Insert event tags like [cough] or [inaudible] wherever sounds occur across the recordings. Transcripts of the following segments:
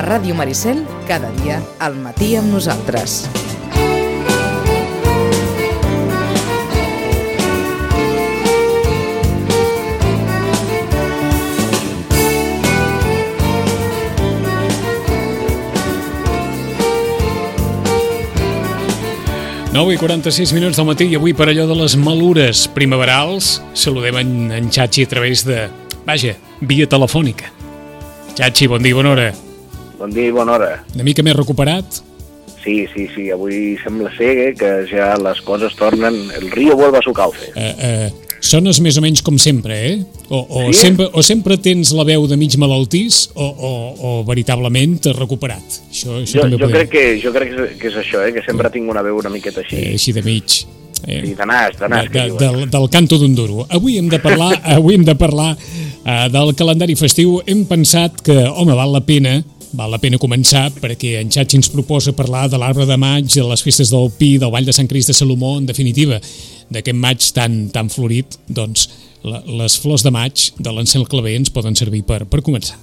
Ràdio Maricel, cada dia al matí amb nosaltres. Nou i 46 minuts del matí i avui per allò de les malures primaverals saludem en, en Xachi a través de, vaja, via telefònica. Xachi, bon dia bona hora. Bon dia i bona hora. Una mica més recuperat? Sí, sí, sí, avui sembla ser eh, que ja les coses tornen... El río vuelve a su cauce. Eh, eh, sones més o menys com sempre, eh? O, o, Sí? sempre, o sempre tens la veu de mig malaltís o, o, o veritablement t'has recuperat. Això, això Jo, també jo, podem- crec que, jo crec que és, que és això, eh, que sempre tinc una veu una miqueta així. eh, així de mig. Eh, Sí, de nas, de nas, de, de, del, del canto d'un duro. Avui hem de parlar, [laughs] avui hem de parlar uh, del calendari festiu. Hem pensat que, home, val la pena val la pena començar perquè en Xatxi ens proposa parlar de l'arbre de maig, de les festes del Pi, del Vall de Sant Crist de Salomó, en definitiva, d'aquest maig tan, tan florit, doncs les flors de maig de l'encel claver ens poden servir per, per començar.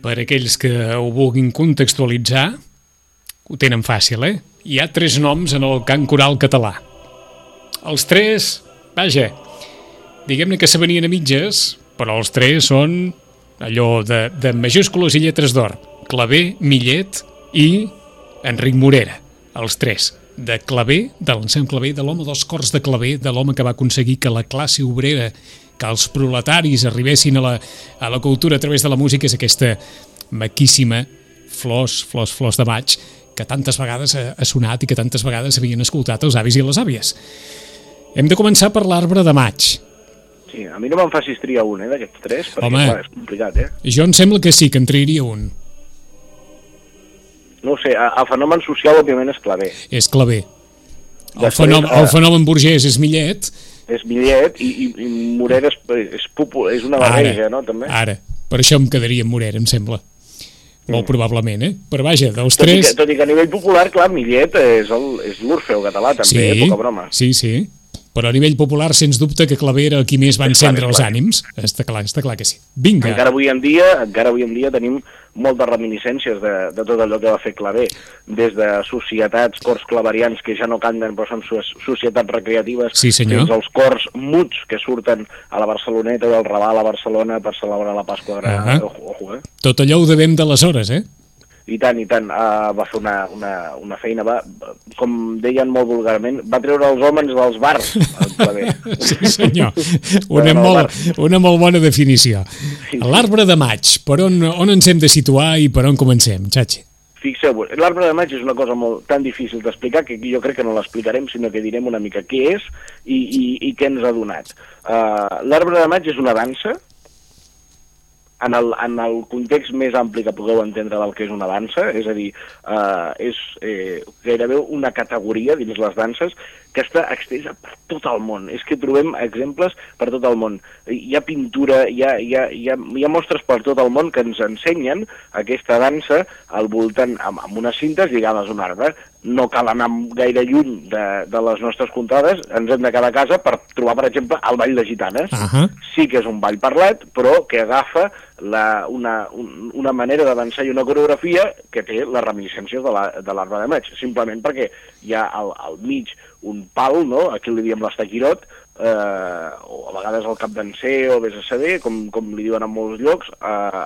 Per aquells que ho vulguin contextualitzar, ho tenen fàcil, eh? Hi ha tres noms en el cant coral català. Els tres, vaja, diguem-ne que se venien a mitges, però els tres són allò de, de majúscules i lletres d'or. Clavé, Millet i Enric Morera, els tres. De claver, de l'encem claver, de l'home dels cors de claver, de l'home que va aconseguir que la classe obrera, que els proletaris arribessin a la, a la cultura a través de la música, és aquesta maquíssima flors, flors, flors de maig, que tantes vegades ha, ha sonat i que tantes vegades havien escoltat els avis i les àvies. Hem de començar per l'arbre de maig. Sí, a mi no me'n facis triar un, eh, d'aquests tres, perquè Home. clar, és complicat, eh? Jo em sembla que sí, que en trairia un. No sé, el fenomen social, òbviament, és claver. És claver. El, fenomen, el fenomen burgès és Millet. És Millet i, i, i Morera és, és, popu- és una barreja, no?, també. Ara. Per això em quedaria amb Morera, em sembla. Molt probablement, eh? Però vaja, dels Tot i, tres... que, tot i que a nivell popular, clar, Millet és l'Orfeu català, també, sí, eh? poca broma. sí, sí. Però a nivell popular, sens dubte, que Claver era qui més va clar, encendre els clar. ànims. Està clar, està clar que sí. Vinga. Encara avui en dia, encara avui en dia tenim moltes reminiscències de, de tot allò que va fer Clavé, des de societats, cors claverians que ja no canten però són so- societats recreatives, Sí, senyor. fins als cors muts que surten a la Barceloneta o al Raval a Barcelona per celebrar la Pasqua Gran. Ah. Ojo, ojo, eh? Tot allò ho devem d'aleshores, eh? I tant, i tant, uh, va fer una, una, una feina, va, com deien molt vulgarment, va treure els homes dels bars. [laughs] Sí, senyor. Una, molt, una molt bona definició. Sí, sí. L'arbre de maig, per on, on ens hem de situar i per on comencem, Xachi? Fixeu-vos, l'arbre de maig és una cosa molt tan difícil d'explicar que jo crec que no l'explicarem, sinó que direm una mica què és i, i, i què ens ha donat. Uh, l'arbre de maig és una dansa, en el, en el context més ampli que pugueu entendre del que és una dansa, és a dir, uh, és eh, gairebé una categoria dins les danses que està extesa per tot el món. És que trobem exemples per tot el món. Hi ha pintura, hi ha, hi ha, hi ha, hi ha mostres per tot el món que ens ensenyen aquesta dansa al voltant, amb, amb unes cintes lligades a un arbre. No cal anar gaire lluny de, de les nostres comptades, ens hem de quedar a casa per trobar, per exemple, el Ball de Gitanes. Ahà. Sí que és un ball parlat, però que agafa la, una, un, una manera de dansar i una coreografia que té les reminiscències de la- de l'arbre de maig, simplement perquè hi ha al, al mig un pal, no? aquí li diem l'estaquirot, eh, o a vegades al cap d'encer o vés a saber, com, com li diuen en molts llocs, eh,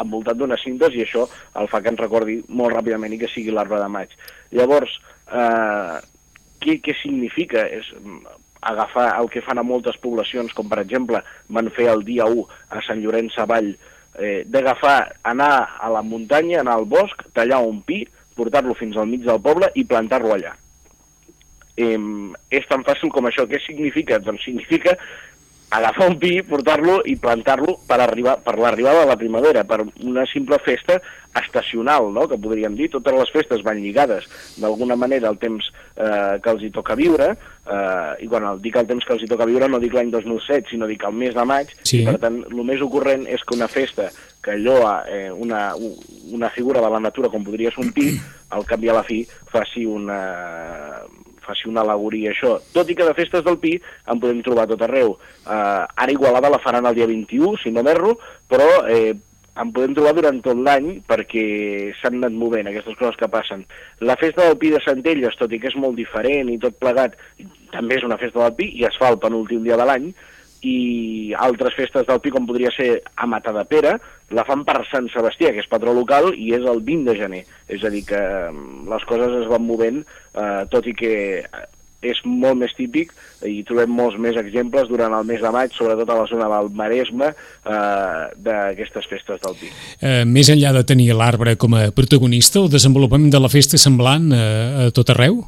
envoltat d'unes cintes i això el fa que ens recordi molt ràpidament i que sigui l'arbre de maig. Llavors, eh, què, què significa? És mm, agafar el que fan a moltes poblacions, com per exemple van fer el dia 1 a Sant Llorenç Savall, eh, d'agafar, anar a la muntanya, anar al bosc, tallar un pi, portar-lo fins al mig del poble i plantar-lo allà. Eh, és tan fàcil com això. Què significa? Doncs significa agafar un pi, portar-lo i plantar-lo per, arribar, per l'arribada de la primavera, per una simple festa estacional, no?, que podríem dir. Totes les festes van lligades d'alguna manera al temps eh, que els hi toca viure, eh, i quan el, dic el temps que els hi toca viure no dic l'any 2007, sinó dic el mes de maig, Sí. i per tant el més ocorrent és que una festa que lloa eh, una, una figura de la natura com podria ser un pi, al cap i a la fi faci una, faci una alegoria això. Tot i que de festes del Pi en podem trobar tot arreu. Uh, ara Igualada la faran el dia 21, si no m'erro, però eh, en podem trobar durant tot l'any perquè s'han anat movent aquestes coses que passen. La festa del Pi de Centelles, tot i que és molt diferent i tot plegat, també és una festa del Pi i es fa el penúltim dia de l'any, i altres festes del Pi, com podria ser a Matadepera, la fan per Sant Sebastià, que és patró local, i és el 20 de gener. És a dir, que mm, les coses es van movent, eh, tot i que eh, és molt més típic i trobem molts més exemples durant el mes de maig, sobretot a la zona del Maresme, eh, d'aquestes festes del Pi. Eh, més enllà de tenir l'arbre com a protagonista, el desenvolupament de la festa és semblant eh, a tot arreu?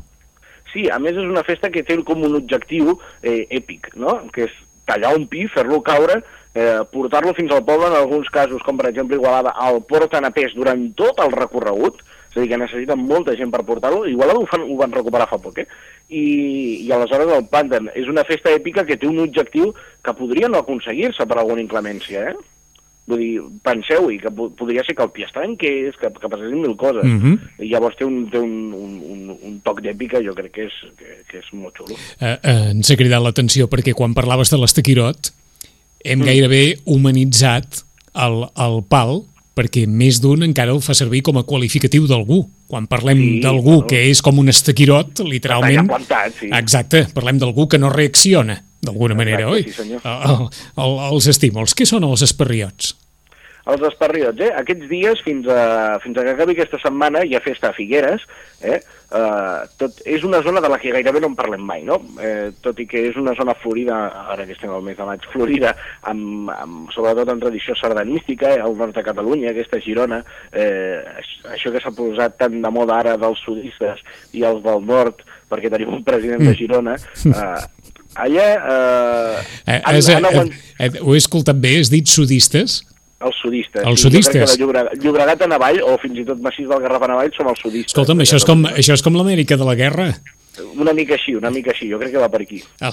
Sí, a més és una festa que té com un objectiu eh, èpic, no? que és tallar un pi, fer-lo caure, eh, portar-lo fins al poble, en alguns casos, com per exemple Igualada, el porten a pes durant tot el recorregut, és a dir, que necessiten molta gent per portar-lo, Igualada ho, fan, ho van recuperar fa poc, eh? I, i aleshores el planten. És una festa èpica que té un objectiu que podria no aconseguir-se per alguna inclemència, eh? Vull dir, penseu-hi, que po- podria ser que el pi es trenqués, que, que passessin mil coses. Mhm. I llavors té un, té un, un, un, un toc d'èpica, jo crec que és, que, que és molt xulo. Eh, eh, ens ha cridat l'atenció perquè quan parlaves de l'estaquirot hem Mm. gairebé humanitzat el, el pal perquè més d'un encara el fa servir com a qualificatiu d'algú. Quan parlem Sí, d'algú no? que és com un estaquirot, literalment... Plantat, sí. Exacte, parlem d'algú que no reacciona, d'alguna manera, oi? sí, senyor. El, el, els estímuls. Què són els esparriots? Els esparriots, eh? Aquests dies, fins a, fins a que acabi aquesta setmana, hi ha festa a Figueres, eh? Uh, tot, és una zona de la que gairebé no en parlem mai, no? Eh, tot i que és una zona florida, ara que estem al mes de maig, florida, amb, amb, sobretot en tradició sardanística, eh? al nord de Catalunya, aquesta Girona, eh, aix- això que s'ha posat tan de moda ara dels sudistes i els del nord, perquè tenim un president de Girona, [laughs] eh, allà... Eh, Eh, han- és, han eh, aguant- eh, ho he escoltat bé, has dit sudistes? els sudistes. Els sí, sudistes. Llobregat, Llobregat a Navall, o fins i tot Massís del Garraf a Navall, som els sudistes. Escolta'm, això és com, això és com l'Amèrica de la Guerra. Una mica així, una mica així. Jo crec que va per aquí. Ah,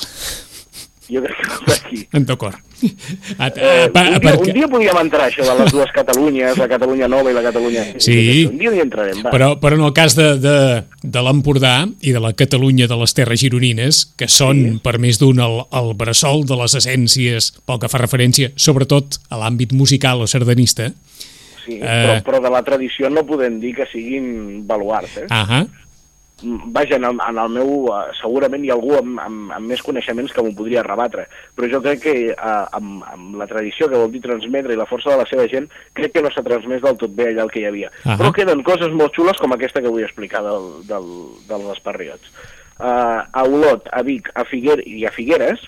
Jo crec que va aquí. D'acord. Eh, un, dia, perquè- un dia podríem entrar això de les dues Catalunyes, la Catalunya Nova i la Catalunya... Sí. Un dia hi entrarem, va. Però, però en el cas de, de, de l'Empordà i de la Catalunya de les Terres Gironines, que són sí. per més d'un el, el bressol de les essències, pel que fa referència, sobretot a l'àmbit musical o sardanista, sí, eh, però, però de la tradició no podem dir que siguin baluarts, eh? ah Vaja, en el, en el meu... eh, segurament hi ha algú amb, amb, amb més coneixements que m'ho podria rebatre, però jo crec que eh, amb, amb la tradició que vol dir transmetre i la força de la seva gent, crec que no s'ha transmès del tot bé allà el que hi havia. Ahà. Però queden coses molt xules com aquesta que vull explicar del, del, dels esparriots. Uh, a Olot, a Vic, a Figuer i a Figueres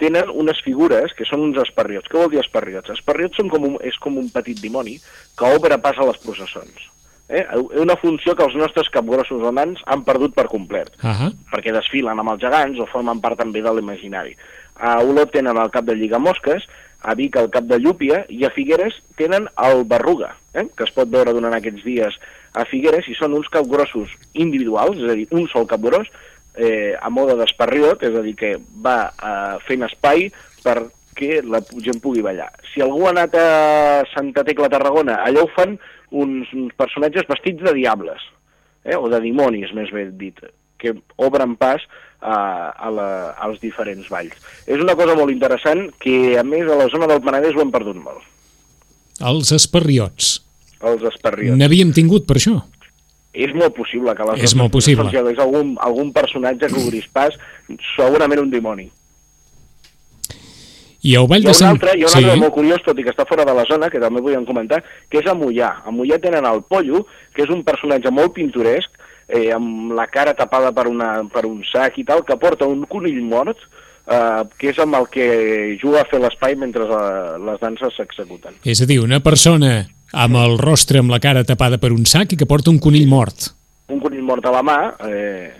tenen unes figures que són uns esparriots. Què vol dir esparriots? Esparriots són com un, és com un petit dimoni que obre pas a les processons. Eh? Una funció que els nostres capgrossos o nans han perdut per complet ah perquè desfilen amb els gegants o formen part també de l'imaginari. A Olot tenen el cap de Lligamosques, a Vic el cap de Llúpia i a Figueres tenen el Berruga, eh? que es pot veure durant aquests dies a Figueres i són uns capgrossos individuals, és a dir, un sol capgros, eh, a mode d'esparriot, és a dir, que va eh, fent espai perquè la gent pugui ballar. Si algú ha anat a Santa Tecla Tarragona, allà ho fan uns, personatges vestits de diables, eh, o de dimonis, més ben dit, que obren pas a, a la, als diferents balls. És una cosa molt interessant que, a més, a la zona del Penedès ho hem perdut molt, els esparriots. els esparriots. N'havíem tingut per això. És molt possible que a les És molt possible. hagués algun, algun personatge que obrís pas, segurament un dimoni. I a Vall Hi ha de un Sant... altre, hi ha un sí. altre molt curiós, tot i que està fora de la zona, que també volíem comentar, que és a Mollà. A Mollà tenen el Pollo, que és un personatge molt pintoresc, eh, amb la cara tapada per, una, per un sac i tal, que porta un conill mort, eh, que és amb el que juga a fer l'espai mentre eh, les danses s'executen. És a dir, una persona amb el rostre amb la cara tapada per un sac i que porta un conill mort. Un conill mort a la mà eh,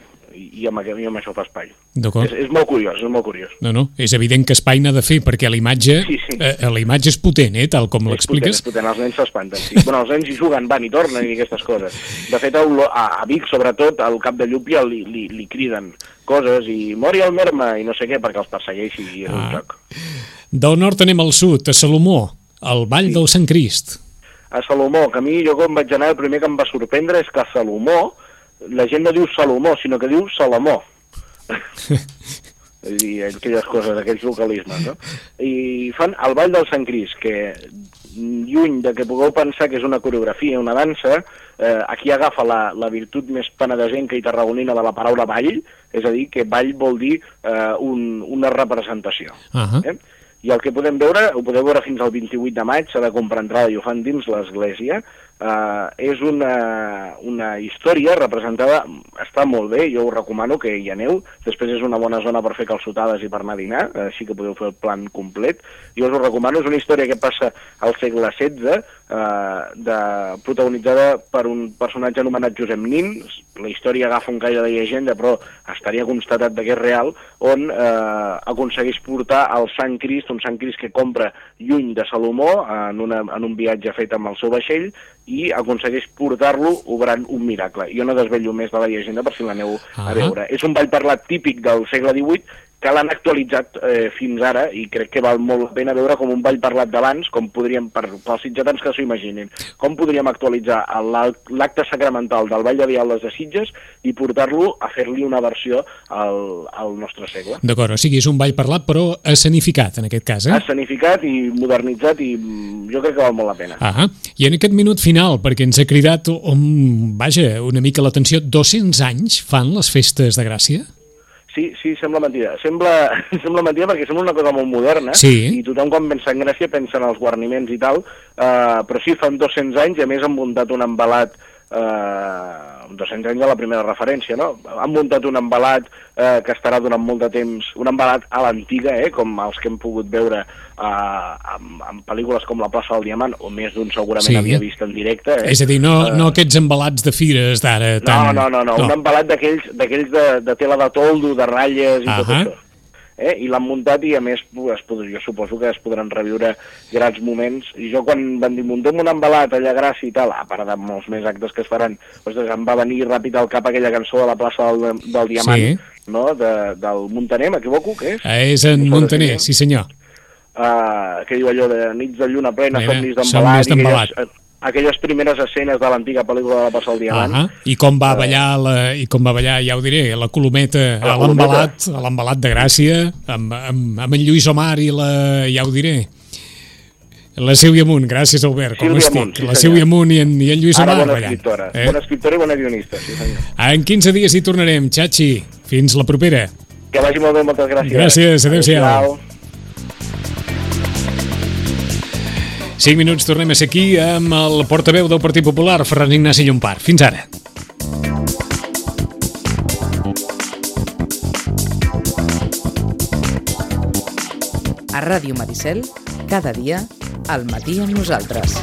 i, amb, i amb això fa espai. És, és molt curiós, és molt curiós. No, no, és evident que espai n'ha de fer, perquè la imatge, Sí, sí. eh, la imatge és potent, eh, tal com l'expliques. és potent, els nens s'espanten. Sí. bueno, els nens hi juguen, van i tornen i aquestes coses. De fet, a, a, a Vic, sobretot, al cap de Llúpia li, li, li criden coses i mori el merma i no sé què perquè els persegueixi i és un Ah. joc. Del nord anem al sud, a Salomó, al Vall del Sant Crist. A Salomó, que a mi jo quan vaig anar el primer que em va sorprendre és que a Salomó la gent no diu Salomó, sinó que diu Salamó. [laughs] dir, aquelles coses, aquells localismes, no? I fan el Ball del Sant Cris, que lluny de que pugueu pensar que és una coreografia, una dansa, eh, aquí agafa la, la virtut més penedesenca i tarragonina de la paraula ball, és a dir, que ball vol dir eh, un, una representació. Ahà. Eh? I el que podem veure, ho podeu veure fins al 28 de maig, s'ha de comprar entrada i ho fan dins l'església, eh, és una, una història representada, està molt bé, jo us recomano que hi aneu, després és una bona zona per fer calçotades i per anar a dinar, així que podeu fer el plan complet, jo us ho recomano, és una història que passa al segle XVI, eh, de, protagonitzada per un personatge anomenat Josep Nin, la història agafa un caire de llegenda, però estaria constatat que és real, on eh, aconsegueix portar el Sant Crist, un Sant Crist que compra lluny de Salomó en, una, en un viatge fet amb el seu vaixell i aconsegueix portar-lo obrant un miracle. Jo no desvello més de la llegenda per si l'aneu Ah. a veure. És un ball parlat típic del segle XVIII que l'han actualitzat eh, fins ara i crec que val molt la pena veure com un ball parlat d'abans, com podríem, per, pels sitgetans que s'ho imaginin, com podríem actualitzar l'acte sacramental del Ball de Viales de Sitges i portar-lo a fer-li una versió al, al nostre segle. D'acord, o sigui, és un ball parlat, però escenificat, en aquest cas, eh? Escenificat i modernitzat i mm, jo crec que val molt la pena. Ah, i en aquest minut final, perquè ens ha cridat, um, vaja, una mica l'atenció, 200 anys fan les festes de Gràcia? Sí, sí, sembla mentida. Sembla, [laughs] sembla mentida perquè sembla una cosa molt moderna Sí. i tothom quan pensa en Gràcia pensa en els guarniments i tal, eh, però sí, fan 200 anys i a més han muntat un embalat eh, 200 anys de la primera referència, no? Han muntat un embalat eh, que estarà durant molt de temps, un embalat a l'antiga, eh, com els que hem pogut veure eh, en, en pel·lícules com La plaça del Diamant, o més d'un segurament Sí. havia vist en directe. Eh? És a dir, no, no aquests embalats de fires d'ara No, tan... no, no, no, un embalat d'aquells de, de tela de toldo, de ratlles i tot Ahà. això. Eh? I l'han muntat i a més es pod jo suposo que es podran reviure grans moments. I jo quan van dir muntem un embalat allà a Gràcia i tal, a part de molts més actes que es faran, ostres, em va venir ràpid al cap aquella cançó de la plaça del, del Diamant, Sí. no? de, del Montaner, m'equivoco, què és? Eh, És en Montaner, sí senyor. uh, que diu allò de nits de lluna plena, Plena, somnis d'embalat. Aquelles, eh, primeres escenes de l'antiga pel·lícula de la Passa del Diamant. Ah I com va ballar, la, i com va ballar, ja ho diré, la colometa a l'embalat, a l'embalat de Gràcia, amb, amb, amb en Lluís Omar i la, ja ho diré, la Sílvia Amunt, gràcies Albert, com Sílvia estic? Amunt, sí, la senyor. Sílvia Amunt i en, i en Lluís Ara Omar bona escriptora, Eh? bona escriptora i bona guionista, sí senyor. En 15 dies hi tornarem, Xachi. Fins la propera. Que vagi molt bé, moltes gràcies. Gràcies, adéu-siau. Adéu-siau. 5 minuts, tornem a ser aquí amb el portaveu del Partit Popular, Ferran Ignasi Llompart. Fins ara. A Ràdio Maricel, cada dia, al matí amb nosaltres.